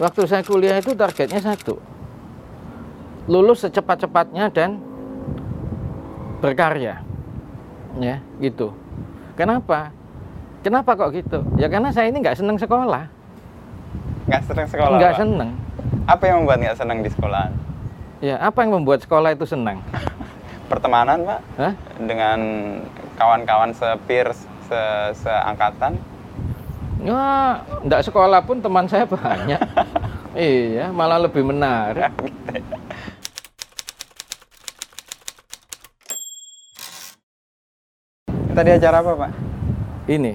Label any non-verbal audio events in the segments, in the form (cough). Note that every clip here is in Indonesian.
waktu saya kuliah itu targetnya satu. Lulus secepat-cepatnya dan berkarya. Ya gitu. Kenapa? Kenapa kok gitu? Ya karena saya ini nggak seneng sekolah. Nggak seneng sekolah, nggak seneng. Apa yang membuat nggak seneng di sekolah? ya apa yang membuat sekolah itu senang (laughs) Pertemanan, Pak? Hah? Dengan kawan-kawan sepir, se seangkatan? Ya nggak sekolah pun teman saya banyak. (laughs) Iya malah lebih menarik. Tadi acara apa, Pak? ini.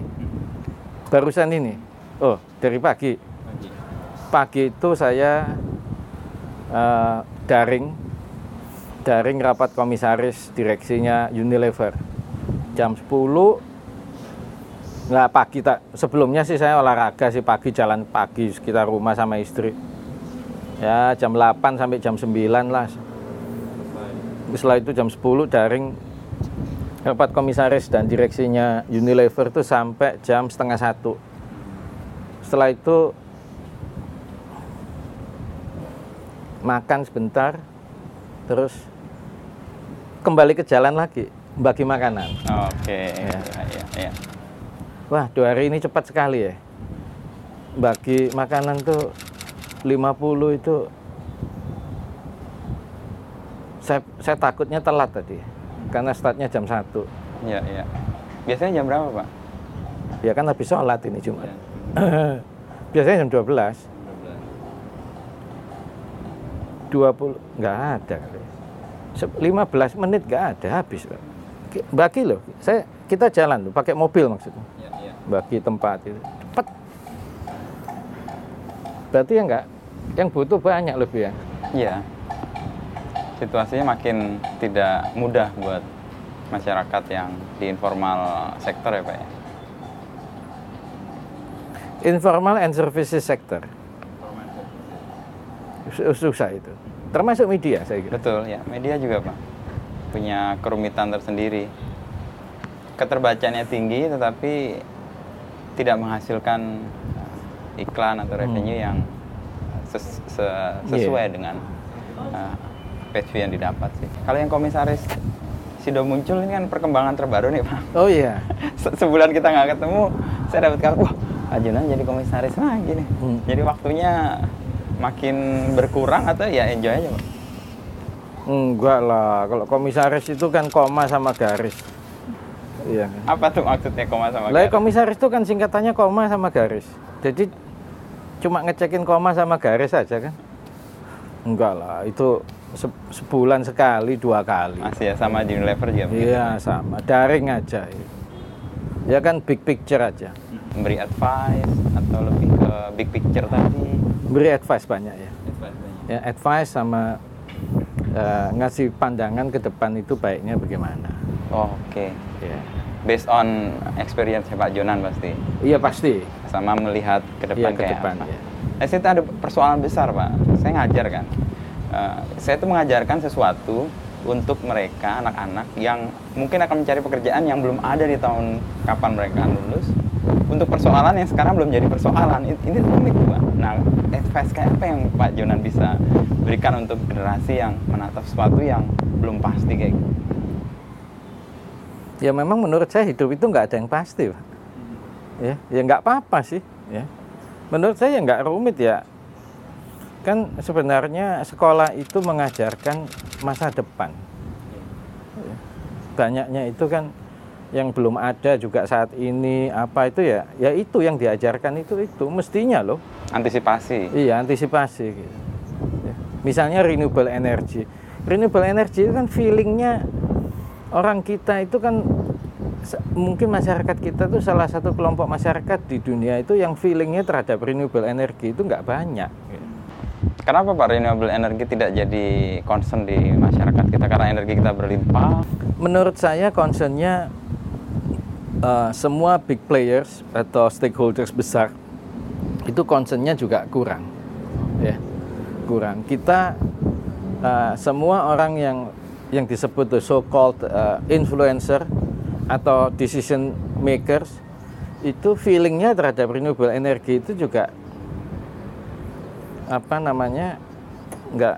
Barusan ini. Oh dari pagi. Pagi. Itu saya eh, daring. Daring rapat komisaris direksinya Unilever. Jam 10 nggak pagi tak. Sebelumnya sih saya olahraga sih pagi jalan pagi sekitar rumah sama istri. Ya jam 8 sampai jam 9 lah. Setelah itu jam 10 daring rapat komisaris dan direksinya Unilever itu sampai jam setengah satu. Setelah itu makan sebentar terus kembali ke jalan lagi bagi makanan. Oke, Ya. ya, ya, ya. Wah dua hari ini cepat sekali ya bagi makanan tuh 50 itu saya, saya takutnya telat tadi karena startnya jam 1 Ya, ya. Biasanya jam berapa, Pak? ya kan habis sholat ini Jumat Ya. (clears throat) biasanya jam 12 20 nggak ada kali. Se- 15 menit nggak ada habis Pak. Bagi loh saya kita jalan tuh pakai mobil maksudnya Ya, ya. Bagi tempat itu cepet berarti ya nggak yang butuh banyak lebih ya Iya. Situasinya makin tidak mudah buat masyarakat yang di informal sektor ya, Pak ya. informal and services sector Sus- susah itu termasuk media saya kira Betul, ya. Media juga, Pak. Punya kerumitan tersendiri. Keterbacaannya tinggi tetapi tidak menghasilkan uh, iklan atau revenue yang ses- se- sesuai dengan uh, page view yang didapat sih. Kalau yang komisaris Sido muncul ini kan perkembangan terbaru nih, Pak. oh iya (laughs) Se- sebulan kita nggak ketemu, saya dapat kabar, wah, Ajunan jadi komisaris lagi nih. Hmm. Jadi waktunya makin berkurang atau ya enjoy aja, Pak? enggak lah kalau komisaris itu kan koma sama garis iya Apa tuh maksudnya koma sama Lah garis? komisaris itu kan singkatannya koma sama garis. Jadi cuma ngecekin koma sama garis saja kan? Enggak lah, itu se- sebulan sekali, dua kali. Masih ya sama di Unilever juga. Iya sama, daring aja. Ya kan big picture aja. Memberi advice atau lebih ke big picture tadi. Beri advice banyak ya. Ya advice sama eh, ngasih pandangan ke depan itu baiknya bagaimana. Oh, Oke. Ya. Based on experience Pak Jonan pasti. Iya pasti. Sama melihat ke depan Iya, ke kayak depan, apa. ya. Nah, situ ada persoalan besar, Pak. Saya ngajar kan. Eh, saya tuh mengajarkan sesuatu untuk mereka anak-anak yang mungkin akan mencari pekerjaan yang belum ada di tahun kapan mereka lulus untuk persoalan yang sekarang belum jadi persoalan ini, ini rumit Pak. Nah advice kayak apa yang Pak Jonan bisa berikan untuk generasi yang menatap sesuatu yang belum pasti kayak gitu? Ya memang menurut saya hidup itu nggak ada yang pasti, Pak. Ya, ya nggak apa-apa sih. Ya, menurut saya nggak rumit ya. Kan sebenarnya sekolah itu mengajarkan masa depan. Ya. Banyaknya itu kan yang belum ada juga saat ini apa itu ya, ya itu yang diajarkan itu itu mestinya loh. Antisipasi. Iya, antisipasi gitu. Ya. Misalnya renewable energy. Renewable energy itu kan feelingnya orang kita itu kan mungkin masyarakat kita tuh salah satu kelompok masyarakat di dunia itu yang feelingnya terhadap renewable energy itu nggak banyak. Kenapa Pak renewable energy tidak jadi concern di masyarakat kita karena energi kita berlimpah? Menurut saya concernnya eh, semua big players atau stakeholders besar itu concernnya juga kurang, ya kurang. Kita eh, semua orang yang yang disebut the so-called eh, influencer atau decision makers itu feelingnya terhadap renewable energy itu juga apa namanya nggak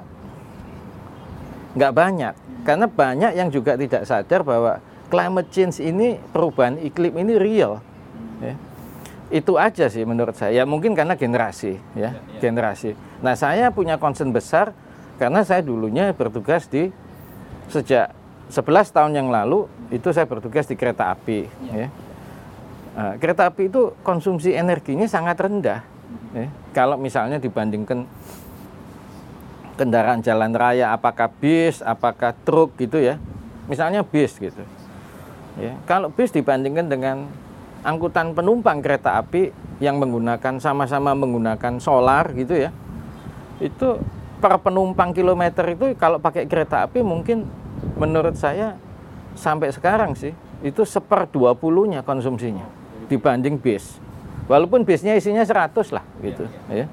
nggak banyak. Karena banyak yang juga tidak sadar bahwa climate change ini perubahan iklim ini real ya. itu aja sih menurut saya. Ya mungkin karena generasi ya, ya, generasi. Nah saya punya concern besar karena saya dulunya bertugas di sejak 11 tahun yang lalu itu saya bertugas di kereta api ya. Nah, kereta api itu konsumsi energinya sangat rendah ya. kalau misalnya dibandingkan kendaraan jalan raya apakah bis apakah truk gitu ya. Misalnya bis gitu ya. Kalau bis dibandingkan dengan angkutan penumpang kereta api yang menggunakan sama-sama menggunakan solar gitu ya. Itu per penumpang kilometer itu kalau pakai kereta api mungkin menurut saya sampai sekarang sih itu seper 20 nya konsumsinya dibanding bis walaupun bisnya isinya 100 lah gitu ya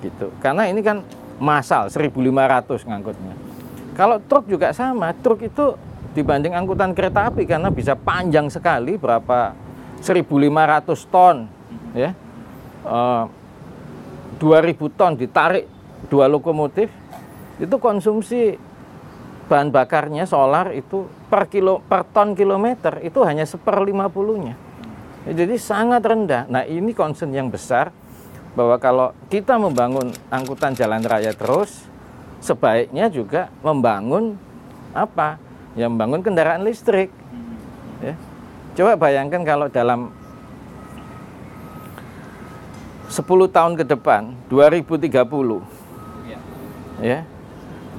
gitu karena ini kan masal 1500 ngangkutnya. Kalau truk juga sama, truk itu dibanding angkutan kereta api karena bisa panjang sekali berapa 1500 ton ya. Uh, eh, 2000 ton ditarik dua lokomotif itu konsumsi bahan bakarnya solar itu per kilo per ton kilometer itu hanya seper 50-nya. jadi sangat rendah. Nah, ini concern yang besar bahwa kalau kita membangun angkutan jalan raya terus, sebaiknya juga membangun apa? Ya membangun kendaraan listrik. Ya. Coba bayangkan kalau dalam 10 tahun ke depan, 2030, ya, ya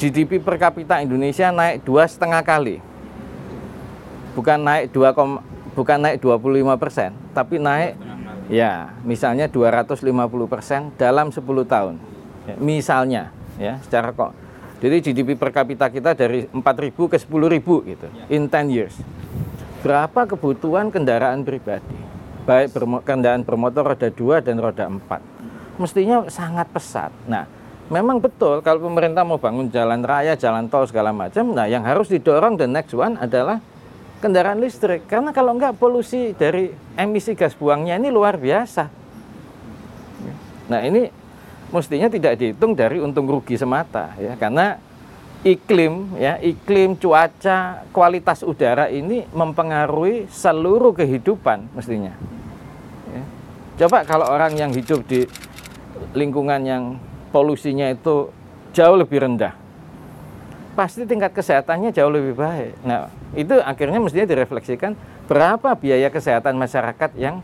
GDP per kapita Indonesia naik dua setengah kali, bukan naik 2, bukan naik 25 persen, tapi naik Ya, misalnya 250% dalam 10 tahun. Ya, misalnya, ya, secara kok. Jadi GDP per kapita kita dari 4.000 ke 10.000 gitu ya. in 10 years. Berapa kebutuhan kendaraan pribadi? Baik kendaraan bermotor roda 2 dan roda 4. Mestinya sangat pesat. Nah, memang betul kalau pemerintah mau bangun jalan raya, jalan tol segala macam, nah yang harus didorong the next one adalah kendaraan listrik karena kalau enggak polusi dari emisi gas buangnya ini luar biasa. Nah ini mestinya tidak dihitung dari untung rugi semata ya karena iklim ya iklim cuaca kualitas udara ini mempengaruhi seluruh kehidupan mestinya. Ya. Coba kalau orang yang hidup di lingkungan yang polusinya itu jauh lebih rendah pasti tingkat kesehatannya jauh lebih baik. Nah, itu akhirnya mestinya direfleksikan berapa biaya kesehatan masyarakat yang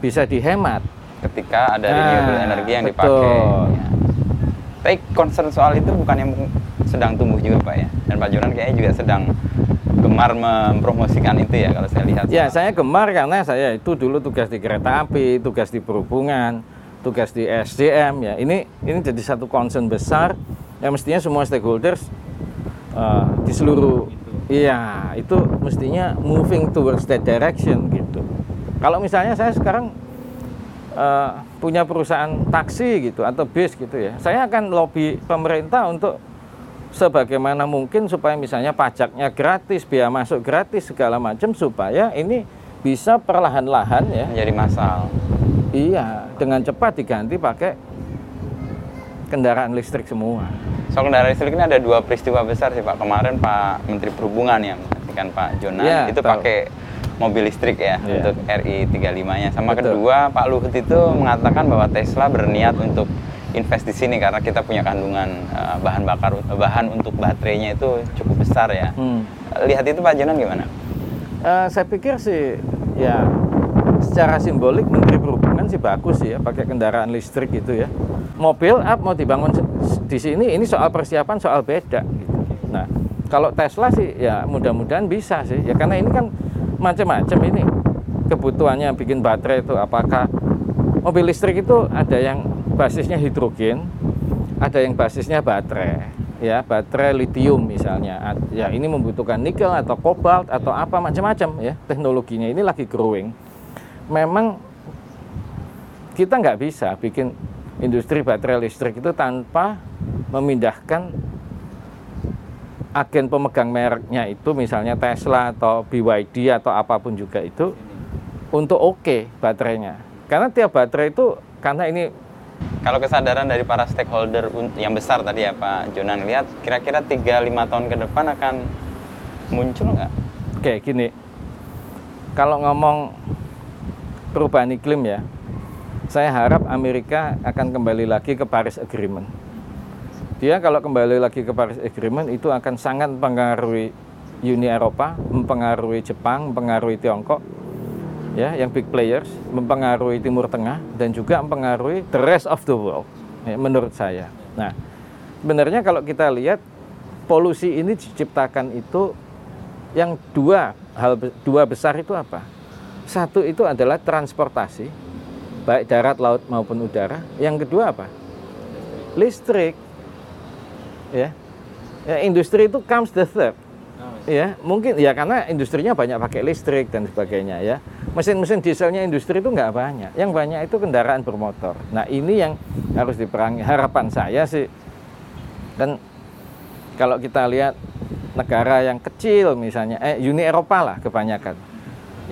bisa dihemat ketika ada nah, renewable energi yang betul. dipakai. Ya. Tapi concern soal itu bukan yang sedang tumbuh juga Pak ya. Dan Pak Jonan kayaknya juga sedang gemar mempromosikan itu ya kalau saya lihat. Ya, saya gemar karena saya itu dulu tugas di kereta api, tugas di perhubungan, tugas di SDM ya. Ini ini jadi satu concern besar yang mestinya semua stakeholders uh, di seluruh iya itu mestinya moving towards that direction gitu. Kalau misalnya saya sekarang uh, punya perusahaan taksi gitu atau bis gitu ya saya akan lobby pemerintah untuk sebagaimana mungkin supaya misalnya pajaknya gratis biaya masuk gratis segala macam supaya ini bisa perlahan-lahan ya. Menjadi masal iya dengan cepat diganti pakai kendaraan listrik semua soal kendaraan listrik ini ada dua peristiwa besar sih Pak. Kemarin Pak Menteri Perhubungan yang menggantikan Pak Jonan yeah, itu tahu. pakai mobil listrik ya yeah. untuk RI 35-nya. Sama Betul. kedua Pak Luhut itu mengatakan bahwa Tesla berniat untuk invest di sini karena kita punya kandungan uh, bahan bakar bahan untuk baterainya itu cukup besar ya. Hmm. Lihat itu Pak Jonan gimana? Uh, saya pikir sih ya secara simbolik Menteri Perhubungan sih bagus ya pakai kendaraan listrik gitu ya. Mobil up mau dibangun di sini ini soal persiapan soal beda gitu. Nah, kalau Tesla sih ya mudah-mudahan bisa sih. Ya karena ini kan macam-macam ini kebutuhannya bikin baterai itu apakah mobil listrik itu ada yang basisnya hidrogen, ada yang basisnya baterai ya baterai litium misalnya ya ini membutuhkan nikel atau kobalt atau apa macam-macam ya teknologinya ini lagi growing memang kita nggak bisa bikin industri baterai listrik itu tanpa memindahkan agen pemegang mereknya itu misalnya Tesla atau BYD atau apa pun juga itu untuk oke okay baterainya karena tiap baterai itu karena ini kalau kesadaran dari para stakeholder yang besar tadi ya Pak Jonan lihat kira-kira 3-5 tahun ke depan akan muncul nggak? Oke, gini. Kalau ngomong perubahan iklim ya, saya harap Amerika akan kembali lagi ke Paris Agreement. Dia kalau kembali lagi ke Paris Agreement itu akan sangat mempengaruhi Uni Eropa, mempengaruhi Jepang, mempengaruhi Tiongkok, ya, yang big players, mempengaruhi Timur Tengah dan juga mempengaruhi the rest of the world, ya, menurut saya. Nah, sebenarnya kalau kita lihat polusi ini diciptakan itu yang dua hal dua besar itu apa? Satu itu adalah transportasi, baik darat, laut maupun udara. Yang kedua apa? Listrik. Ya. Ya, industri itu comes the third. Ya, mungkin ya karena industrinya banyak pakai listrik dan sebagainya ya. Mesin-mesin dieselnya industri itu nggak banyak. Yang banyak itu kendaraan bermotor. Nah, ini yang harus diperangi. Harapan saya sih dan kalau kita lihat negara yang kecil misalnya eh Uni Eropa lah kebanyakan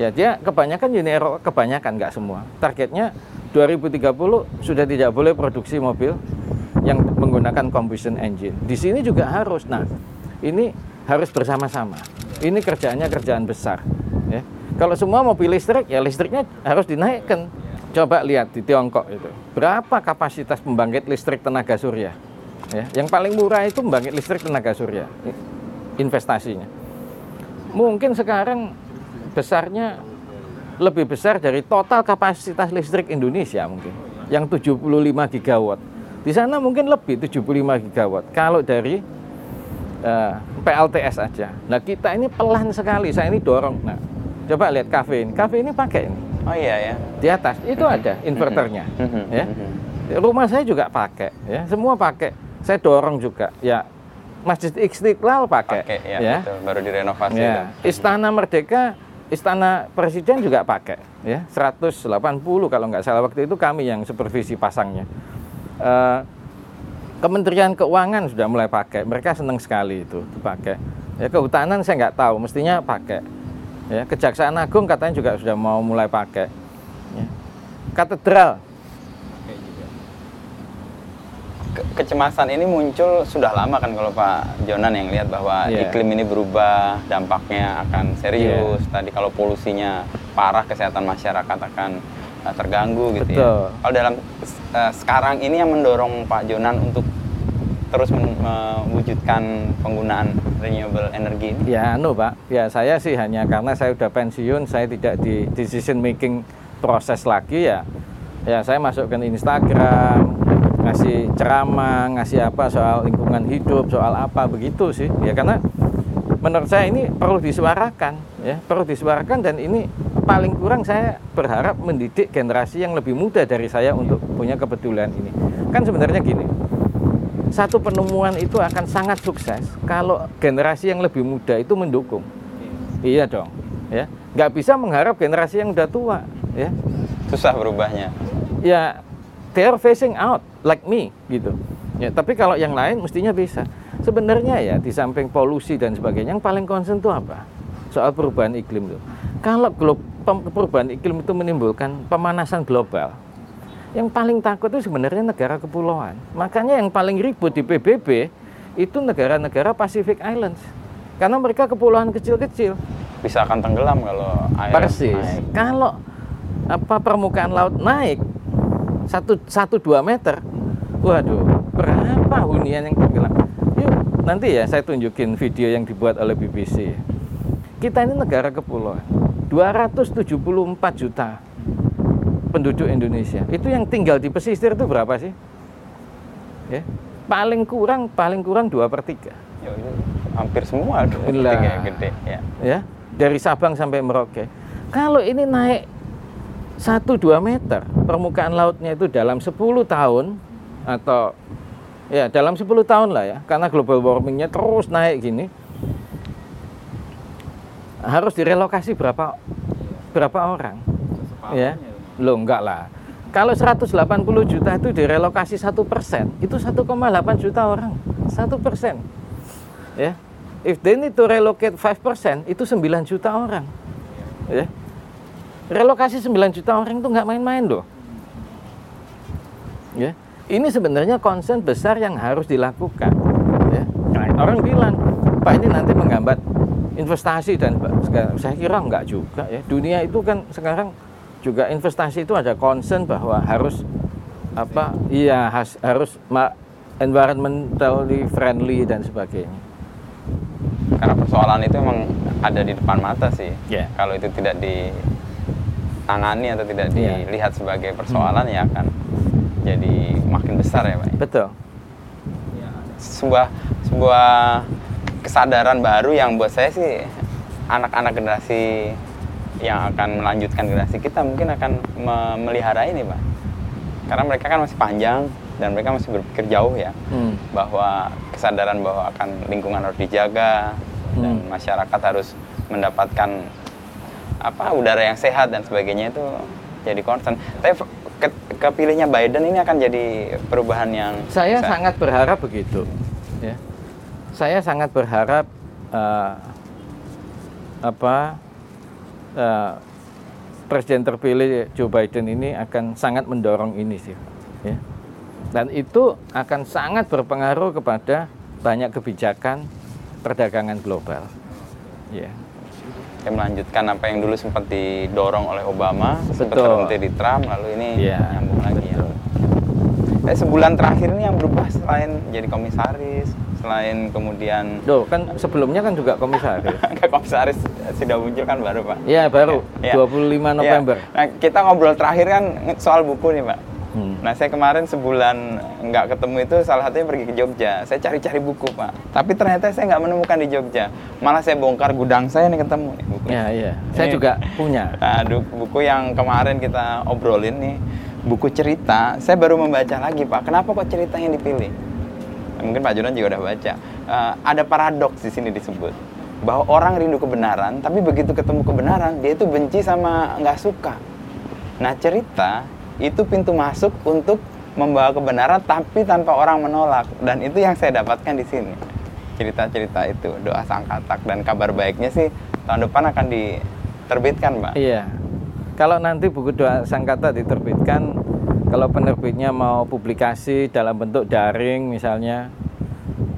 ya dia kebanyakan Uni Eropa kebanyakan nggak semua. Targetnya 2030 sudah tidak boleh produksi mobil yang menggunakan combustion engine. Di sini juga harus. Nah ini harus bersama-sama. Ini kerjaannya kerjaan besar ya. Kalau semua mobil listrik ya listriknya harus dinaikkan. Coba lihat di Tiongkok itu berapa kapasitas pembangkit listrik tenaga surya ya. Yang paling murah itu pembangkit listrik tenaga surya investasinya. Mungkin sekarang besarnya lebih besar dari total kapasitas listrik Indonesia mungkin yang 75 gigawatt. Di sana mungkin lebih 75 gigawatt. Kalau dari eh, PLTS aja. Nah kita ini pelan sekali saya ini dorong. Nah coba lihat kafe ini kafe ini pakai ini. Oh iya ya. di atas itu ada inverternya ya. Rumah saya juga pakai ya. Semua pakai. Saya dorong juga ya. Masjid Istiqlal pakai Pakai ya, ya. betul. Baru direnovasi. Ya, itu. Istana Merdeka, Istana Presiden juga pakai, ya 180 kalau nggak salah waktu itu kami yang supervisi pasangnya. Eh, Kementerian Keuangan sudah mulai pakai, mereka senang sekali itu dipakai. Ya kehutanan saya nggak tahu, mestinya pakai. Ya Kejaksaan Agung katanya juga sudah mau mulai pakai. Ya. Katedral, Ke- kecemasan ini muncul sudah lama kan kalau Pak Jonan yang lihat bahwa Iya. iklim ini berubah, dampaknya akan serius. Iya. Tadi kalau polusinya parah, kesehatan masyarakat akan uh, terganggu gitu Betul. ya. Kalau dalam uh, sekarang ini yang mendorong Pak Jonan untuk terus mewujudkan penggunaan renewable energy ini. Ya, anu Pak. Ya saya sih hanya karena saya udah pensiun, saya tidak di decision making proses lagi ya. Ya saya masukkan Instagram, ngasih ceramah, ngasih apa soal lingkungan hidup, soal apa begitu sih. Ya karena menurut saya ini perlu disuarakan, ya perlu disuarakan dan ini paling kurang saya berharap mendidik generasi yang lebih muda dari saya untuk punya kepedulian ini. Kan sebenarnya gini, satu penemuan itu akan sangat sukses kalau generasi yang lebih muda itu mendukung. Iya dong, ya. Nggak bisa mengharap generasi yang udah tua, ya. Susah berubahnya. Ya, they are phasing out like me gitu. Ya, tapi kalau yang lain mestinya bisa. Sebenarnya ya di samping polusi dan sebagainya, yang paling concern itu apa? Soal perubahan iklim itu. Kalau perubahan iklim itu menimbulkan pemanasan global, yang paling takut itu sebenarnya negara kepulauan. Makanya yang paling ribut di PBB itu negara-negara Pacific Islands. Karena mereka kepulauan kecil-kecil. Bisa akan tenggelam kalau air Persis. naik. Kalau apa permukaan laut naik satu satu dua meter, waduh, berapa hunian yang tenggelam? Yuk, nanti ya saya tunjukin video yang dibuat oleh BBC. Kita ini negara kepulauan, 274 juta penduduk Indonesia. Itu yang tinggal di pesisir itu berapa sih? Ya, paling kurang paling kurang dua per tiga. Ya, hampir semua dong Lah. tiga gede ya. ya dari Sabang sampai Merauke. Kalau ini naik 1-2 meter. Permukaan lautnya itu dalam 10 tahun atau ya dalam 10 tahun lah ya. Karena global warmingnya terus naik gini. Harus direlokasi berapa berapa orang? Ya. lo enggak lah. Kalau 180 juta itu direlokasi satu persen itu 1,8 juta orang. Satu persen. Ya. If they need to relocate 5% itu 9 juta orang. Ya relokasi 9 juta orang itu nggak main-main loh ya ini sebenarnya concern besar yang harus dilakukan. Ya. Orang bilang, Pak ini nanti menghambat investasi dan saya kira enggak juga ya. Dunia itu kan sekarang juga investasi itu ada concern bahwa harus apa? Iya has, harus environmentally friendly dan sebagainya. Karena persoalan itu memang ada di depan mata sih. Yeah. Kalau itu tidak ditangani atau tidak Yeah. dilihat sebagai persoalan ya akan jadi makin besar ya, Pak. Betul. Sebuah sebuah kesadaran baru yang buat saya sih anak-anak generasi yang akan melanjutkan generasi kita mungkin akan memelihara ini, Pak. Karena mereka kan masih panjang dan mereka masih berpikir jauh ya Hmm. bahwa kesadaran bahwa akan lingkungan harus dijaga dan Hmm. masyarakat harus mendapatkan apa udara yang sehat dan sebagainya itu jadi concern. Tapi ke- kepilihnya Biden ini akan jadi perubahan yang Saya besar. sangat berharap begitu. Ya. Saya sangat berharap eh, apa eh, presiden terpilih Joe Biden ini akan sangat mendorong ini sih, ya. Dan itu akan sangat berpengaruh kepada banyak kebijakan perdagangan global. Ya. Saya melanjutkan apa yang dulu sempat didorong oleh Obama, sempat terhenti di Trump, lalu ini Iya, nyambung lagi ya. betul. Eh, sebulan terakhir ini yang berubah selain jadi komisaris, selain kemudian Loh, kan sebelumnya kan juga komisaris. (laughs) Komisaris sudah muncul kan baru Pak. Ya, baru Ya. 25 Ya. November. Nah, kita ngobrol terakhir kan soal buku nih, Pak. Hmm. Nah, saya kemarin sebulan nggak ketemu itu salah satunya pergi ke Jogja. Saya cari-cari buku, Pak. Tapi ternyata saya nggak menemukan di Jogja. Malah saya bongkar gudang saya nih ketemu nih buku. Ya, iya. Saya Ini- juga punya. Aduh, buku yang kemarin kita obrolin nih, buku cerita. Saya baru membaca lagi, Pak. Kenapa kok cerita yang dipilih? Mungkin Pak Jonan juga udah baca. Eh, ada paradoks di sini disebut bahwa orang rindu kebenaran, tapi begitu ketemu kebenaran, dia itu benci sama nggak suka. Nah, cerita itu pintu masuk untuk membawa kebenaran, tapi tanpa orang menolak. Dan itu yang saya dapatkan di sini. Cerita-cerita itu, doa sang katak dan kabar baiknya sih tahun depan akan diterbitkan, Pak. Iya. Kalau nanti buku doa sangkata diterbitkan, kalau penerbitnya mau publikasi dalam bentuk daring misalnya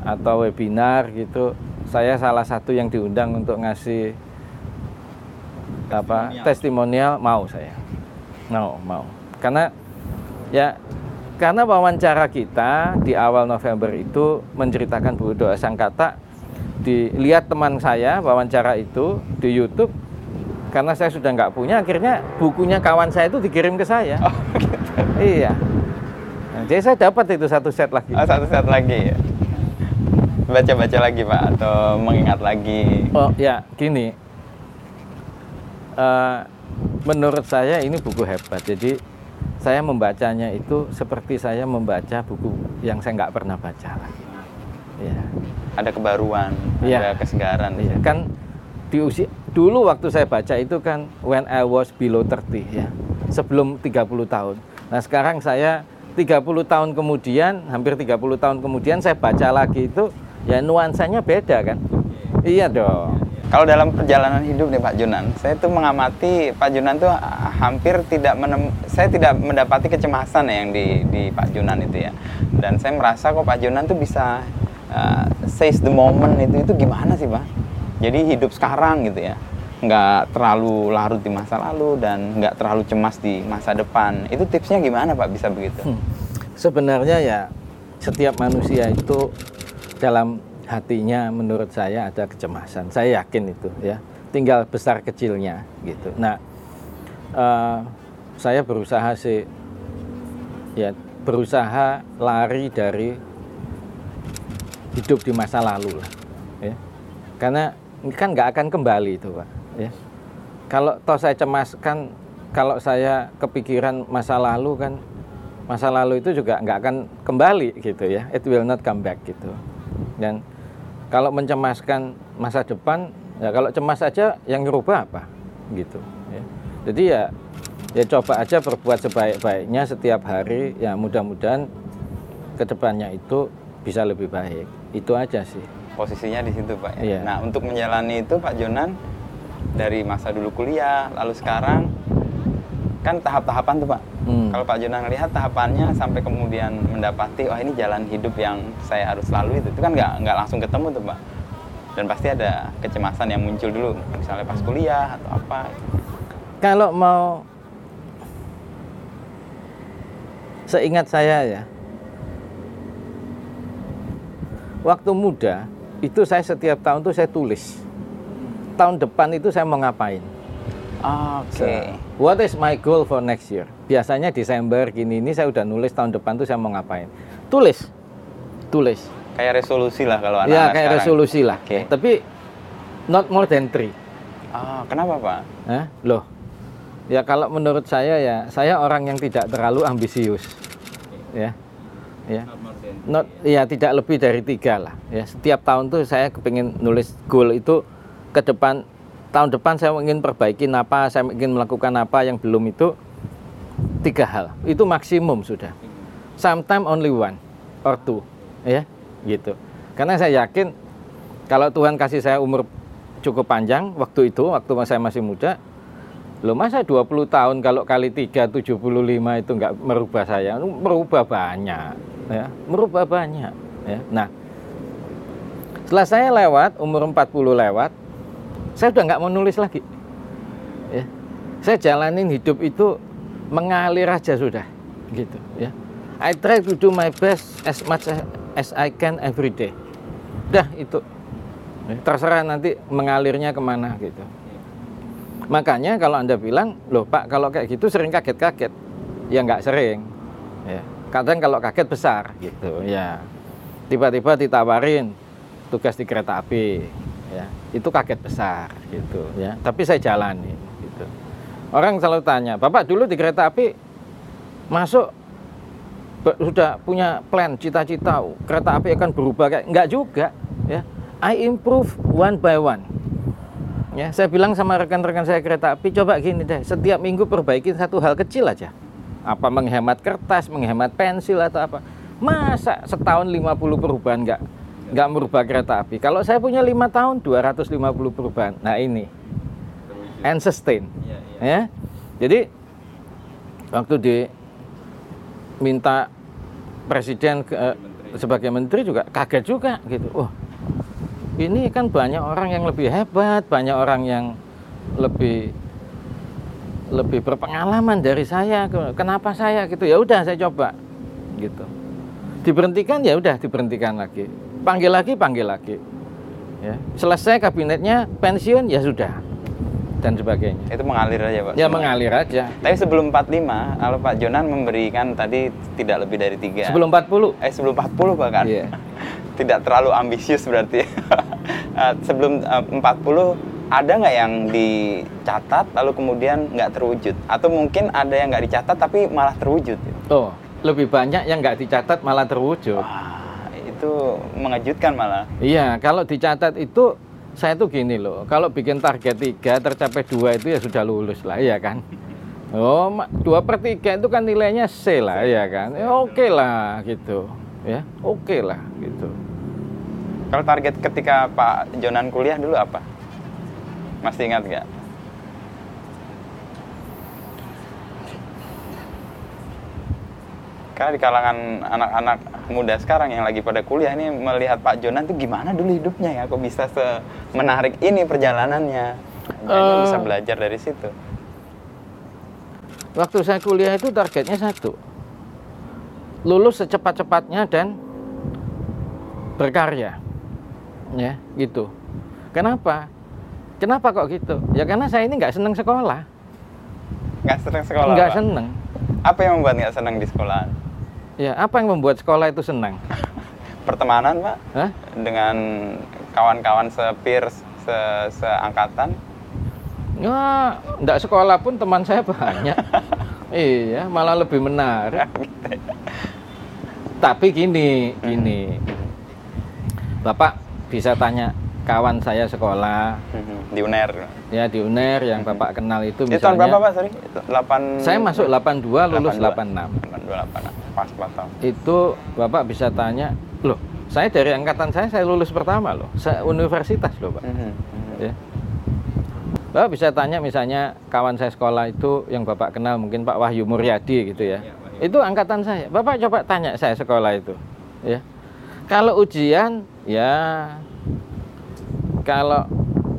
atau webinar gitu, saya salah satu yang diundang untuk ngasih apa testimonial mau saya. Mau, mau. Karena ya karena wawancara kita di awal November itu menceritakan buku doa sangkata dilihat teman saya wawancara itu di YouTube karena saya sudah nggak punya akhirnya bukunya kawan saya itu dikirim ke saya Oh, gitu. iya Nah, jadi saya dapat itu satu set lagi Oh, satu set lagi ya. Baca-baca lagi, Pak, atau mengingat lagi. oh ya gini Eh, menurut saya ini buku hebat jadi saya membacanya itu seperti saya membaca buku yang saya nggak pernah baca lagi ya Ada kebaruan, Iya. ada kesegaran. Iya, kan di usia dulu waktu saya baca itu kan when I was below 30 ya. Sebelum 30 tahun. Nah, sekarang saya 30 tahun kemudian, hampir 30 tahun kemudian saya baca lagi itu ya nuansanya beda kan. Iya dong. Kalau dalam perjalanan hidup nih Pak Junan, saya tuh mengamati Pak Junan tuh hampir tidak menem, saya tidak mendapati kecemasan ya yang di, di Pak Junan itu ya. Dan saya merasa kok Pak Junan tuh bisa uh, seize the moment itu itu gimana sih Pak? Jadi hidup sekarang gitu ya, nggak terlalu larut di masa lalu dan nggak terlalu cemas di masa depan. Itu tipsnya gimana Pak bisa begitu? Hmm. Sebenarnya ya setiap manusia itu dalam hatinya menurut saya ada kecemasan. Saya yakin itu ya. Tinggal besar kecilnya gitu. Nah, eh, saya berusaha sih ya berusaha lari dari hidup di masa lalu lah. Ya. Karena kan nggak akan kembali itu pak. Ya. Kalau toh saya cemaskan, kalau saya kepikiran masa lalu kan masa lalu itu juga nggak akan kembali gitu ya it will not come back gitu dan kalau mencemaskan masa depan ya kalau cemas saja yang ngerubah apa gitu ya. jadi ya ya coba aja berbuat sebaik-baiknya setiap hari ya mudah-mudahan ke depannya itu bisa lebih baik itu aja sih Posisinya di situ Pak. ya. Iya. Nah untuk menjalani itu Pak Jonan dari masa dulu kuliah lalu sekarang kan tahap-tahapan tuh Pak. Hmm. Kalau Pak Jonan lihat tahapannya sampai kemudian mendapati, wah ini jalan hidup yang saya harus lalui itu, itu kan nggak nggak langsung ketemu tuh Pak. Dan pasti ada kecemasan yang muncul dulu, misalnya pas kuliah atau apa. Kalau mau seingat saya ya, waktu muda itu saya setiap tahun tuh saya tulis. Tahun depan itu saya mau ngapain? Oke. So, what is my goal for next year? Biasanya Desember gini ini saya udah nulis tahun depan tuh saya mau ngapain. Tulis. Tulis. Kayak resolusi lah kalau anak-anak Ya kayak sekarang. resolusi lah. Oke. Tapi not more than three. Ah, kenapa Pak? Hah? Loh. Ya kalau menurut saya ya, saya orang yang tidak terlalu ambisius. Ya. Ya. Not, ya tidak lebih dari tiga lah. Ya, setiap tahun tuh saya kepingin nulis goal itu ke depan tahun depan saya ingin perbaikin apa, saya ingin melakukan apa yang belum itu tiga hal. Itu maksimum sudah. Sometimes only one or two, ya, gitu. Karena saya yakin kalau Tuhan kasih saya umur cukup panjang waktu itu, waktu saya masih muda, Loh masa 20 tahun kalau kali 3 75 itu nggak merubah saya, merubah banyak ya, merubah banyak ya. Nah, setelah saya lewat umur 40 lewat, saya udah nggak mau nulis lagi. Ya. Saya jalanin hidup itu mengalir aja sudah gitu ya. I try to do my best as much as I can every day. Dah itu. Ya, Terserah nanti mengalirnya ke mana gitu. Makanya kalau Anda bilang, loh Pak kalau kayak gitu sering kaget-kaget. Ya nggak sering. Ya. Kadang kalau kaget besar gitu ya. Tiba-tiba ditawarin tugas di kereta api. Ya. Itu kaget besar gitu ya. Tapi saya jalani gitu. Orang selalu tanya, Bapak dulu di kereta api masuk sudah punya plan, cita-cita, kereta api akan berubah kayak enggak juga ya. I improve one by one. Ya, saya bilang sama rekan-rekan saya kereta api, coba gini deh, setiap minggu perbaikin satu hal kecil aja. Apa menghemat kertas, menghemat pensil atau apa. Masa setahun 50 perubahan nggak nggak merubah kereta api. Kalau saya punya lima tahun 250 perubahan. Nah ini and sustain. Ya. Jadi waktu diminta presiden ke, eh, sebagai menteri juga kaget juga gitu. Oh, ini kan banyak orang yang lebih hebat, banyak orang yang lebih lebih berpengalaman dari saya. Kenapa saya gitu? Ya udah saya coba gitu. Diberhentikan ya udah diberhentikan lagi. Panggil lagi, panggil lagi. Ya. Selesai kabinetnya pensiun ya sudah dan sebagainya. Itu mengalir aja Pak. Ya semua. mengalir aja. Tapi sebelum 45, kalau Pak Jonan memberikan tadi tidak lebih dari tiga. Sebelum 40 Eh sebelum 40 bahkan. Iya. (laughs) Tidak terlalu ambisius berarti. (laughs) Eh, sebelum eh, 40 ada nggak yang dicatat lalu kemudian nggak terwujud? Atau mungkin ada yang nggak dicatat tapi malah terwujud? Oh, lebih banyak yang nggak dicatat malah terwujud. Wah, itu mengejutkan malah. Iya, kalau dicatat itu saya tuh gini loh, kalau bikin target tiga tercapai dua itu ya sudah lulus lah, ya kan? Oh, dua per tiga itu kan nilainya C lah, ya kan? Ya, oke lah, gitu, ya, oke lah, gitu. Kalau target ketika Pak Jonan kuliah dulu apa? Masih ingat nggak? Karena di kalangan anak-anak muda sekarang yang lagi pada kuliah ini melihat Pak Jonan tuh gimana dulu hidupnya ya, kok bisa menarik ini perjalanannya. Banyak Eh. bisa belajar dari situ. Waktu saya kuliah itu targetnya satu, lulus secepat-cepatnya dan berkarya, ya, gitu. Kenapa? Kenapa kok gitu? Ya karena saya ini nggak seneng sekolah, Nggak senang sekolah, nggak seneng. Apa yang membuat nggak senang di sekolahan? Ya, apa yang membuat sekolah itu senang? (laughs) Pertemanan, Pak? Hah? Dengan kawan-kawan se-peers, se- seangkatan? Ya, enggak sekolah pun teman saya banyak. (laughs) iya, malah lebih menarik. (laughs) Tapi gini, gini. Bapak bisa tanya kawan saya sekolah Mhm, Di UNER. ya di UNER yang Bapak kenal itu Itu tahun berapa, misalnya Pak? Sorry. 8 saya masuk 82 lulus 82. 86. 88. Pas 4 tahun. Itu Bapak bisa tanya, "Loh, saya dari angkatan saya saya lulus pertama loh. Saya universitas loh, Pak." Mhm, mhm. ya. Bapak bisa tanya misalnya kawan saya sekolah itu yang Bapak kenal mungkin Pak Wahyu Muryadi gitu ya. Iya. Itu angkatan saya. Bapak coba tanya saya sekolah itu, ya. Kalau ujian ya kalau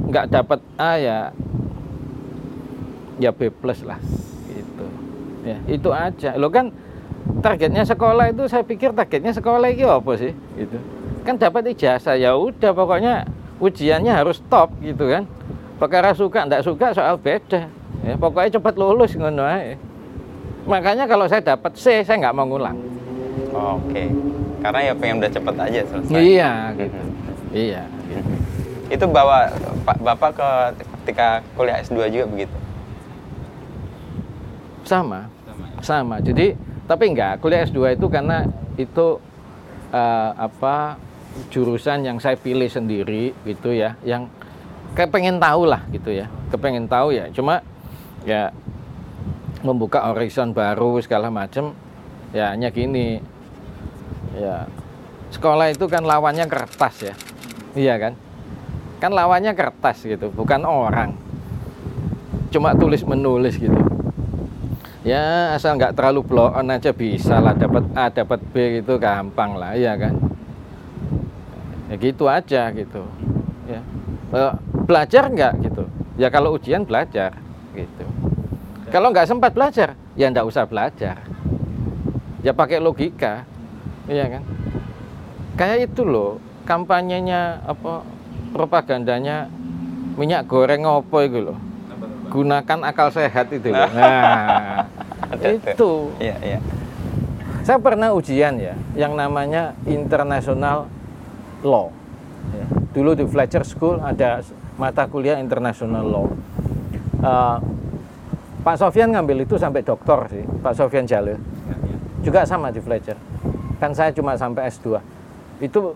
nggak dapat A ya ya B plus lah gitu. Ya, itu aja. Lo kan targetnya sekolah itu saya pikir targetnya sekolah itu apa sih gitu. Kan dapat ijazah ya udah pokoknya ujiannya harus top gitu kan perkara suka enggak suka soal beda ya pokoknya cepat lulus ngono ae makanya kalau saya dapat C saya nggak mau ngulang Oke. Karena ya pengen udah cepet aja selesai. iya gitu iya. Itu bawa Pak Bapak ke ketika kuliah S2 juga begitu. sama. Sama jadi tapi enggak. Kuliah S2 itu karena itu eh, apa jurusan yang saya pilih sendiri gitu ya. Yang kayak pengen tahu lah gitu ya. Kepengen tahu ya. Cuma ya membuka horizon baru segala macam ya hanya gini. Ya. Sekolah itu kan lawannya kertas ya. Iya kan kan lawannya kertas gitu bukan orang. Cuma tulis menulis gitu. Ya asal nggak terlalu blow on aja bisa lah dapat A dapat B gitu gampang lah iya kan? Ya gitu aja gitu ya. Eh, belajar nggak gitu? Ya kalau ujian belajar gitu. Kalau nggak sempat belajar ya nggak usah belajar. Ya pakai logika iya kan? Kayak itu loh kampanyenya apa propagandanya minyak goreng opo itu loh gunakan akal sehat itu loh (laughs) nah itu. Iya, iya. saya pernah ujian ya yang namanya international law. Ya. dulu di Fletcher School ada mata kuliah international law. Eh, Pak Sofian ngambil itu sampai doktor sih Pak Sofian Jalil. Juga sama di Fletcher. Kan saya cuma sampai S2 itu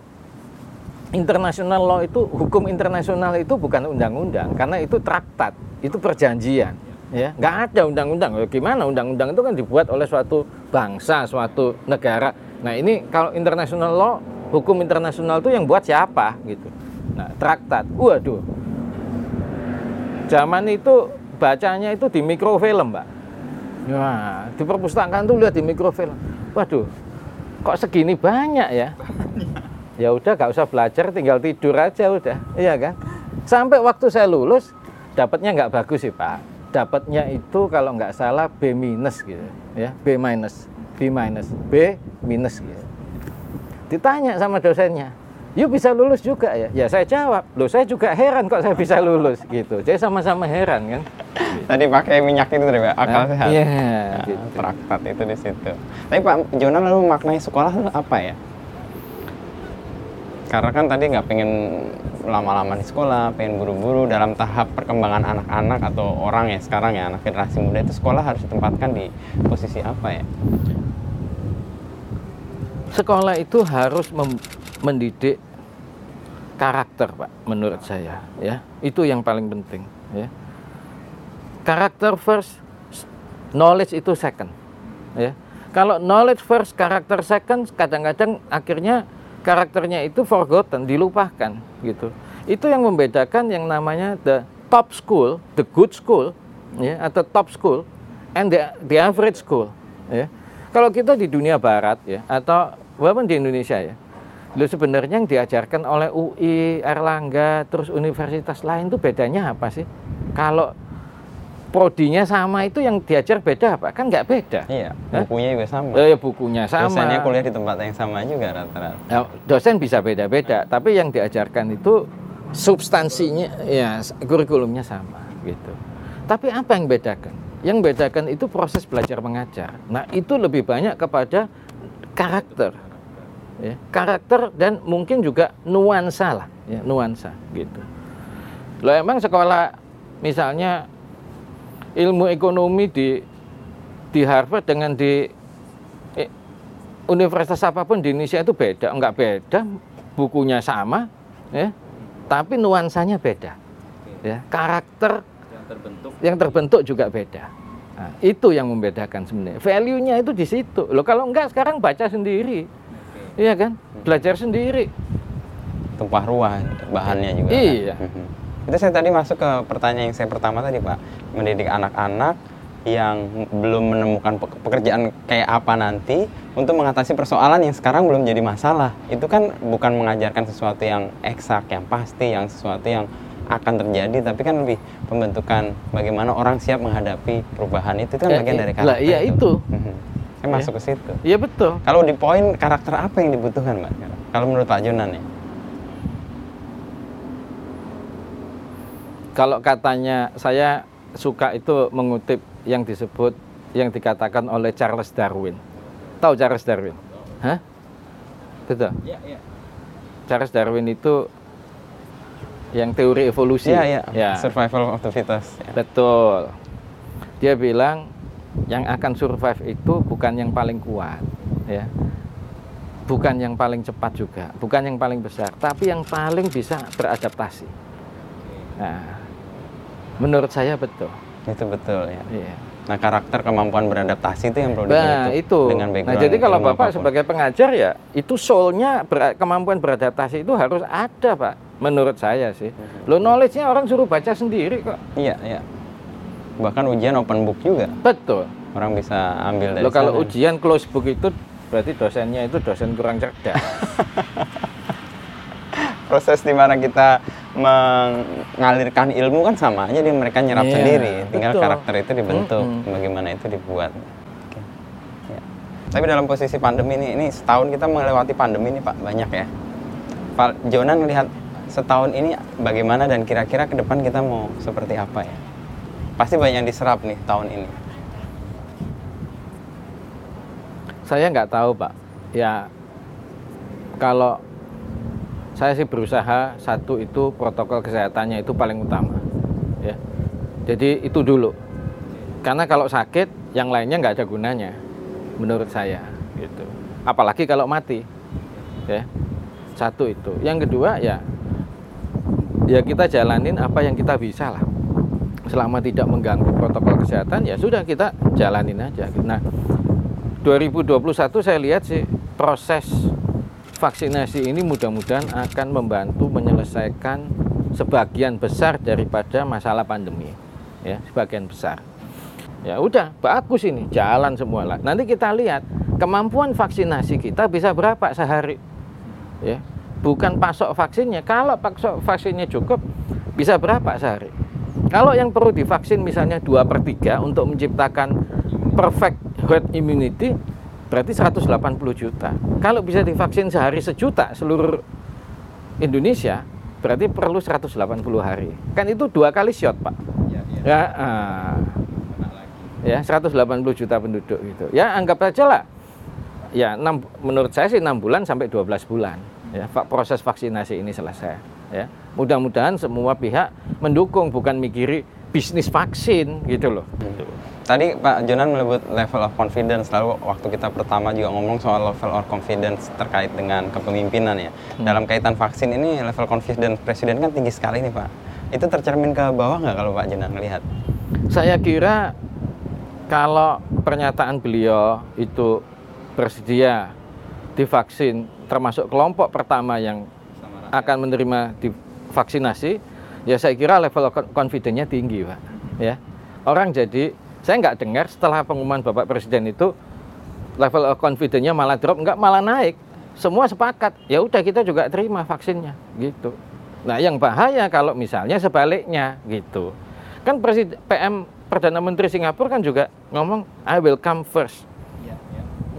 international law itu hukum internasional itu bukan undang-undang karena itu traktat itu perjanjian ya. Nggak ada undang-undang. Ya, gimana undang-undang itu kan dibuat oleh suatu bangsa suatu negara. Nah ini kalau international law hukum internasional itu yang buat siapa gitu. Nah traktat. Waduh. Zaman itu bacanya itu di mikrofilm mbak. Wah, di perpustakaan tuh lihat di mikrofilm. Waduh, kok segini banyak ya? Ya udah, gak usah belajar, tinggal tidur aja udah, iya kan? Sampai waktu saya lulus, dapatnya nggak bagus sih pak. Dapatnya itu kalau nggak salah B minus gitu, ya B minus, B minus, B minus gitu. Ditanya sama dosennya, yuk bisa lulus juga ya? Ya saya jawab, loh saya juga heran kok saya bisa lulus gitu. Jadi sama-sama heran kan? Tadi pakai minyak itu tadi Pak, akal Nah, sehat. Iya, Nah, gitu. Traktat itu di situ. Tapi Pak Jonan lalu maknai sekolah itu apa ya? Karena kan tadi nggak pengen lama-lama di sekolah, pengen buru-buru dalam tahap perkembangan anak-anak atau orang ya sekarang ya anak generasi muda itu sekolah harus ditempatkan di posisi apa ya? Sekolah itu harus mendidik karakter, Pak, menurut saya, ya. Itu yang paling penting, ya. Karakter first, knowledge itu second, ya. Kalau knowledge first, karakter second, kadang-kadang akhirnya karakternya itu forgotten, dilupakan, gitu. Itu yang membedakan yang namanya the top school, the good school, ya, atau top school, and the, the average school, ya. Kalau kita di dunia barat ya atau walaupun di Indonesia ya, lo sebenarnya yang diajarkan oleh UI, Erlangga, terus universitas lain itu bedanya apa sih? Kalau prodinya sama itu yang diajar beda apa? Kan nggak beda. Iya, Hah? bukunya juga sama. Eh, bukunya sama. Dosennya kuliah di tempat yang sama juga rata-rata. Nah, dosen bisa beda-beda, tapi yang diajarkan itu substansinya ya kurikulumnya sama gitu. Tapi apa yang bedakan? Yang bedakan itu proses belajar mengajar. Nah, itu lebih banyak kepada karakter. Ya, karakter dan mungkin juga nuansa lah, ya, nuansa gitu. Lo emang sekolah misalnya ilmu ekonomi di di Harvard dengan di eh, universitas apa pun di Indonesia itu beda, enggak beda, bukunya sama, ya, tapi nuansanya beda, ya, karakter Yang terbentuk yang terbentuk juga beda. Nah, itu yang membedakan sebenarnya. Value-nya itu di situ. Loh kalau enggak sekarang baca sendiri, iya kan, belajar sendiri. tumpah ruah bahannya juga. kan? Iya. Mhm. Itu saya tadi masuk ke pertanyaan yang saya pertama tadi Pak, mendidik anak-anak yang belum menemukan pe- pekerjaan kayak apa nanti untuk mengatasi persoalan yang sekarang belum jadi masalah. Itu kan bukan mengajarkan sesuatu yang eksak, yang pasti, yang sesuatu yang akan terjadi, tapi kan lebih pembentukan bagaimana orang siap menghadapi perubahan itu, itu kan Eh, bagian dari lah, karakter. iya itu. Mhm. Saya masuk ke situ. Iya betul. Kalau di poin karakter apa yang dibutuhkan, Mbak? Kalau menurut Pak Jonan ya? Kalau katanya saya suka itu mengutip yang disebut yang dikatakan oleh Charles Darwin. Tahu Charles Darwin? Hah? Betul. Iya, iya. Charles Darwin itu yang teori evolusi. Iya, iya. Ya, Survival of the fittest. Ya. betul. Dia bilang yang akan survive itu bukan yang paling kuat, ya. Bukan yang paling cepat juga, bukan yang paling besar, tapi yang paling bisa beradaptasi. Nah, menurut saya betul. Itu betul ya. Iya. Nah, karakter kemampuan beradaptasi itu yang perlu Nah, itu. dengan Nah, background. jadi kalau Bapak apa pun. sebagai pengajar ya, itu soul-nya ber- kemampuan beradaptasi itu harus ada, Pak. Menurut saya sih. Mhm. Lo knowledge-nya orang suruh baca sendiri kok. Iya, iya. Bahkan ujian open book juga. Betul. Orang bisa ambil dari Lo kalau sana. ujian close book itu berarti dosennya itu dosen kurang cerdas. (laughs) proses di mana kita mengalirkan ilmu kan sama aja dia mereka nyerap Iya, sendiri tinggal betul. karakter itu dibentuk Mm-mm. bagaimana itu dibuat Oke. Ya. tapi dalam posisi pandemi ini ini setahun kita melewati pandemi ini pak banyak ya Pak Jonan melihat setahun ini bagaimana dan kira-kira ke depan kita mau seperti apa ya pasti banyak yang diserap nih tahun ini saya nggak tahu, Pak. Ya, kalau saya sih berusaha satu itu protokol kesehatannya itu paling utama, ya. Jadi itu dulu. Karena kalau sakit, yang lainnya nggak ada gunanya, menurut saya, gitu. Apalagi kalau mati, ya. Satu itu. Yang kedua ya, ya kita jalanin apa yang kita bisa lah. Selama tidak mengganggu protokol kesehatan, ya sudah kita jalanin aja. Nah, 2021 saya lihat sih proses vaksinasi ini mudah-mudahan akan membantu menyelesaikan sebagian besar daripada masalah pandemi ya sebagian besar. Ya udah bagus ini jalan semua lah. Nanti kita lihat kemampuan vaksinasi kita bisa berapa sehari ya. Bukan pasok vaksinnya kalau pasok vaksinnya cukup bisa berapa sehari? Kalau yang perlu divaksin misalnya 2 per 3 untuk menciptakan perfect herd immunity berarti 180 juta. Kalau bisa divaksin sehari sejuta seluruh Indonesia berarti perlu 180 hari. Kan itu dua kali shot, Pak. Ya, ah. ya 180 juta penduduk gitu. Ya anggap aja lah. Ya, 6, menurut saya sih 6 bulan sampai 12 bulan ya proses vaksinasi ini selesai ya. Mudah-mudahan semua pihak mendukung bukan mikiri bisnis vaksin gitu loh. Tadi Pak Jonan menyebut level of confidence, lalu waktu kita pertama juga ngomong soal level of confidence terkait dengan kepemimpinan ya. Dalam kaitan vaksin ini level confidence presiden kan tinggi sekali nih Pak. Itu tercermin ke bawah nggak kalau Pak Jonan melihat? Saya kira kalau pernyataan beliau itu bersedia divaksin termasuk kelompok pertama yang akan menerima divaksinasi, ya saya kira level con- confidence-nya tinggi, Pak. Ya. Orang jadi saya nggak dengar setelah pengumuman Bapak Presiden itu level of confidence-nya malah drop, nggak malah naik. Semua sepakat, ya udah kita juga terima vaksinnya, gitu. Nah, yang bahaya kalau misalnya sebaliknya, gitu. Kan Presiden PM Perdana Menteri Singapura kan juga ngomong I will come first.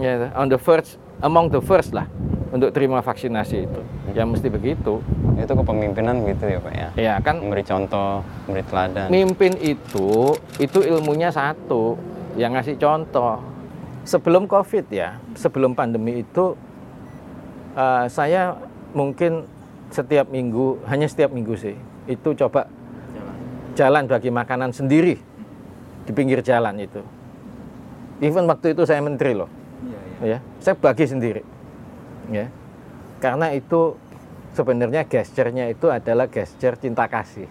Ya, on the first, among the first lah untuk terima vaksinasi itu. Ya mesti begitu. Itu kepemimpinan gitu ya Pak ya. Ya kan Memberi contoh, memberi teladan. mimpin itu itu ilmunya satu yang ngasih contoh sebelum covid ya sebelum pandemi itu eh, saya mungkin setiap minggu hanya setiap minggu sih itu coba jalan bagi makanan sendiri di pinggir jalan itu even waktu itu saya menteri loh ya saya bagi sendiri ya. Karena itu sebenarnya gesturnya itu adalah gesture cinta kasih.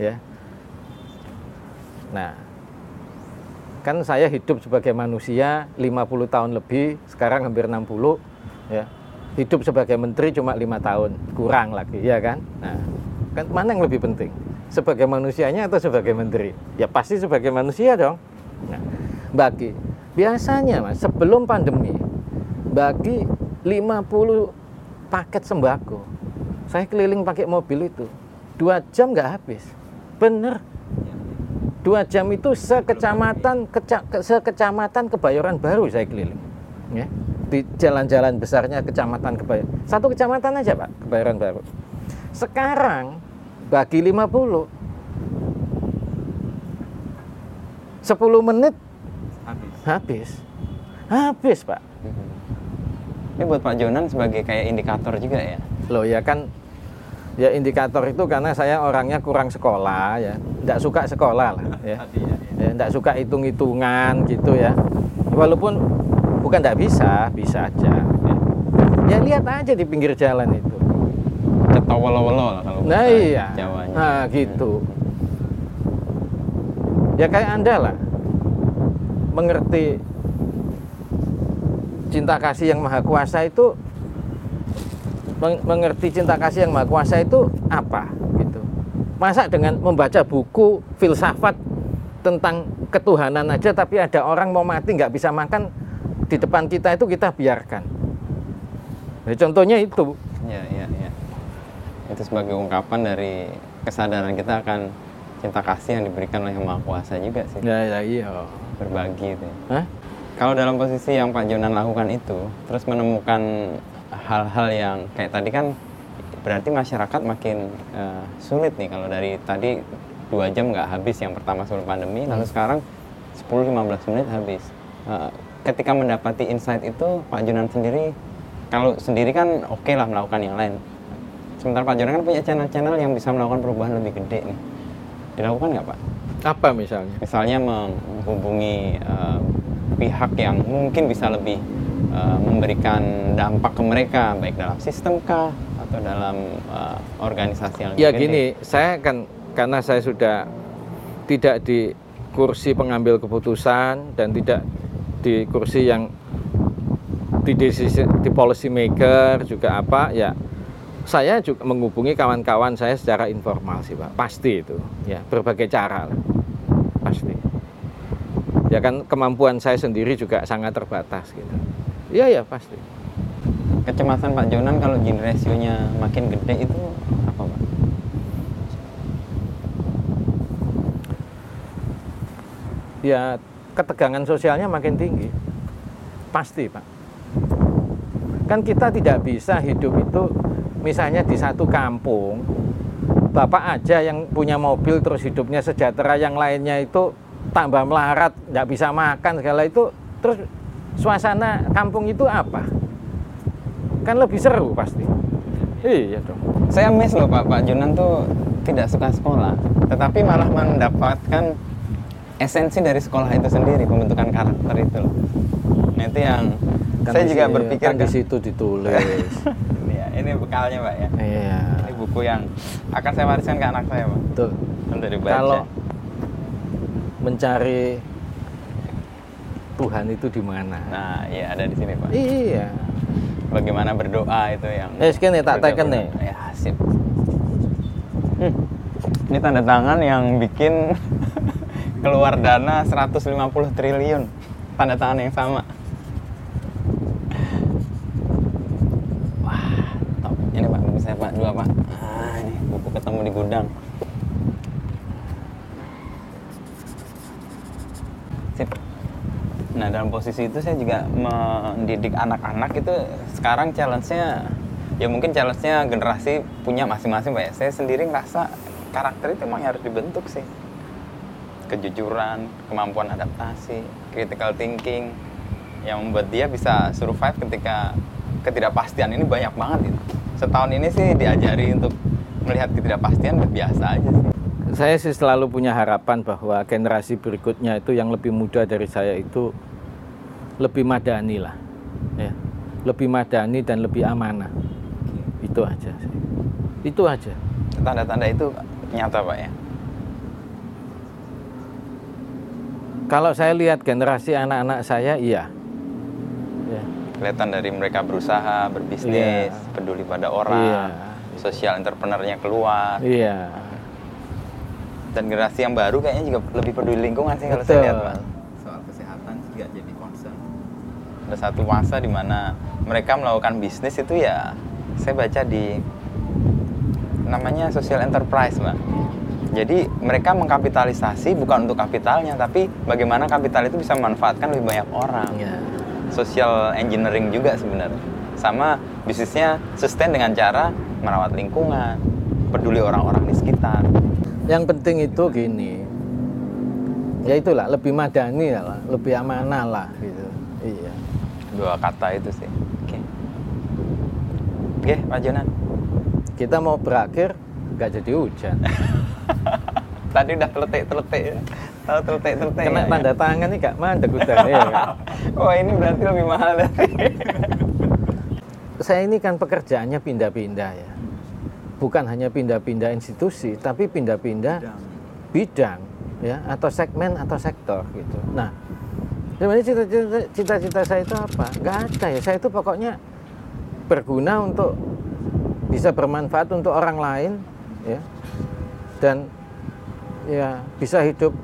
Ya. Nah kan saya hidup sebagai manusia 50 tahun lebih sekarang hampir 60 ya. Hidup sebagai menteri cuma lima tahun kurang lagi ya kan? Nah kan mana yang lebih penting? Sebagai manusianya atau sebagai menteri? Ya pasti sebagai manusia dong. Nah, bagi biasanya mas sebelum pandemi bagi 50 paket sembako. Saya keliling pakai mobil itu dua jam nggak habis. Bener. Dua jam itu sekecamatan keca, ke- sekecamatan kebayoran baru saya keliling ya. Di jalan-jalan besarnya kecamatan kebayoran satu kecamatan aja pak kebayoran baru. Sekarang bagi 50 10 menit Habis. habis. Habis pak Ini buat Pak Jonan sebagai kayak indikator juga ya. loh ya kan ya indikator itu karena saya orangnya kurang sekolah ya. Tidak suka sekolah lah (laughs) ya. Ya. Tidak suka hitung-hitungan gitu ya. Walaupun bukan tidak bisa bisa aja. Ya. ya lihat aja di pinggir jalan itu. Ketawolo-wolo lah kalau nah iya. Jawanya. nah gitu. Ya kayak anda lah. Mengerti cinta kasih yang maha kuasa itu meng- mengerti cinta kasih yang maha kuasa itu apa gitu masa dengan membaca buku filsafat tentang ketuhanan aja tapi ada orang mau mati nggak bisa makan di depan kita itu kita biarkan Ya, contohnya itu Iya, iya, iya. Itu sebagai ungkapan dari kesadaran kita akan cinta kasih yang diberikan oleh Yang Maha Kuasa juga sih. ya, ya iya Berbagi itu. ya. Hah? Kalau dalam posisi yang Pak Jonan lakukan itu, terus menemukan hal-hal yang kayak tadi kan berarti masyarakat makin eh, sulit nih kalau dari tadi dua jam nggak habis yang pertama sebelum pandemi, lalu sekarang 10-15 menit habis. Eh, ketika mendapati insight itu, Pak Jonan sendiri kalau sendiri kan oke lah melakukan yang lain. Sementara Pak Jonan kan punya channel-channel yang bisa melakukan perubahan lebih gede nih. Dilakukan nggak Pak? apa misalnya misalnya menghubungi eh, pihak yang mungkin bisa lebih eh, memberikan dampak ke mereka baik dalam sistem kah atau dalam eh, organisasi yang Ya gede. gini, saya kan karena saya sudah tidak di kursi pengambil keputusan dan tidak di kursi yang di decision, di policy maker juga apa ya saya juga menghubungi kawan-kawan saya secara informal sih pak. Pasti itu ya berbagai cara pasti ya kan kemampuan saya sendiri juga sangat terbatas gitu. Iya ya pasti. Kecemasan Pak Jonan kalau gene rasionya makin gede itu apa Pak? ya ketegangan sosialnya makin tinggi. Pasti pak. Kan kita tidak bisa hidup itu misalnya di satu kampung bapak aja yang punya mobil terus hidupnya sejahtera yang lainnya itu tambah melarat nggak bisa makan segala itu. Terus suasana kampung itu apa? Kan lebih seru pasti. Iya dong. Saya miss loh Pak, Pak Jonan tuh tidak suka sekolah, tetapi malah mendapatkan esensi dari sekolah itu sendiri, pembentukan karakter itu loh. Nah itu yang Kan saya juga sini- berpikir kan di situ ditulis. (laughs) Iya, ini bekalnya Pak ya. iya. Ini buku yang akan saya wariskan ke anak saya Pak. Betul. Untuk dibaca. kalau mencari Tuhan itu di mana Nah, iya ada di sini Pak. iya Bagaimana berdoa itu yang Eh, sekene, tak teken nih. Ya, sip. Hmm. Ini tanda tangan yang bikin (laughs) keluar dana 150 triliun. Tanda tangan yang sama. Wah, top. Ini Pak, buku saya Pak, dua Pak. Ah, ini buku ketemu di gudang. Sip. Nah dalam posisi itu saya juga mendidik anak-anak itu sekarang challenge-nya ya mungkin challenge-nya generasi punya masing-masing Pak ya. Saya sendiri ngerasa karakter itu emang harus dibentuk sih. Kejujuran, kemampuan adaptasi, critical thinking yang membuat dia bisa survive ketika ketidakpastian ini banyak banget itu. Setahun ini sih diajari untuk melihat ketidakpastian biasa aja sih. saya sih selalu punya harapan bahwa generasi berikutnya itu yang lebih muda dari saya itu lebih madani lah ya. Lebih madani dan lebih amanah. Itu aja sih. Itu aja. Tanda-tanda itu nyata Pak ya. kalau saya lihat generasi anak-anak saya iya. Ya. Kelihatan dari mereka berusaha berbisnis Iya. peduli pada orang Iya. sosial entrepreneurnya keluar. Iya. Dan generasi yang baru kayaknya juga lebih peduli lingkungan sih kalau saya lihat Pak. soal kesehatan juga jadi concern ada satu masa di mana mereka melakukan bisnis itu ya saya baca di namanya social enterprise Pak jadi mereka mengkapitalisasi bukan untuk kapitalnya tapi bagaimana kapital itu bisa memanfaatkan lebih banyak orang Ya. social engineering juga sebenarnya sama bisnisnya sustain dengan cara merawat lingkungan peduli orang-orang di sekitar Yang penting itu gini, ya itulah lebih madani lah, lebih amanah lah gitu. Dua kata itu sih oke oke Pak Jonan Kita mau berakhir nggak jadi hujan. (laughs) tadi udah teletik ya tahu teletik Kena ya? tanda tangan nih gak mandek udah. ya. (laughs) oh ini berarti lebih mahal dari (laughs) Saya ini kan pekerjaannya pindah-pindah ya. Bukan hanya pindah-pindah institusi, tapi pindah-pindah bidang ya atau segmen atau sektor gitu. Nah, sebenarnya cita-cita cita-cita saya itu apa? Nggak ada ya. Saya itu pokoknya berguna untuk bisa bermanfaat untuk orang lain ya. Dan ya bisa hidup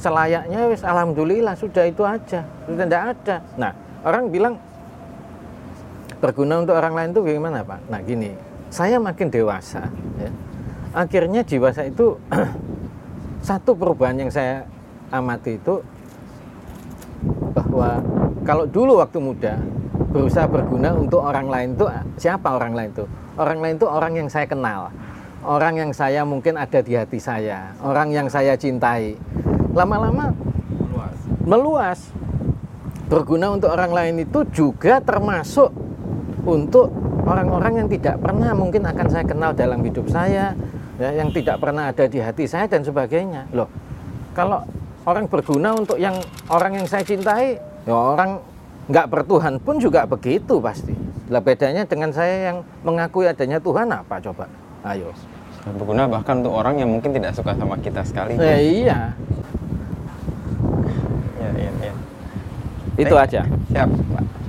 selayaknya wis alhamdulillah sudah itu aja. Sudah tidak ada. Nah orang bilang berguna untuk orang lain itu gimana pak? Nah gini. Saya makin dewasa ya, akhirnya jiwa saya itu (clears throat) satu perubahan yang saya amati itu bahwa kalau dulu waktu muda berusaha berguna untuk orang lain itu siapa orang lain itu orang lain itu orang yang saya kenal. Orang yang saya mungkin ada di hati saya. Orang yang saya cintai. Lama-lama meluas. Berguna untuk orang lain itu juga termasuk untuk orang-orang yang tidak pernah mungkin akan saya kenal dalam hidup saya ya, yang tidak pernah ada di hati saya dan sebagainya. Loh kalau orang berguna untuk yang orang yang saya cintai ya orang nggak bertuhan pun juga begitu pasti. Lah bedanya dengan saya yang mengakui adanya Tuhan apa coba? Ayo. Berguna bahkan untuk orang yang mungkin tidak suka sama kita sekali. Ya, iya. Ya, ya, ya. itu aja. Siap Pak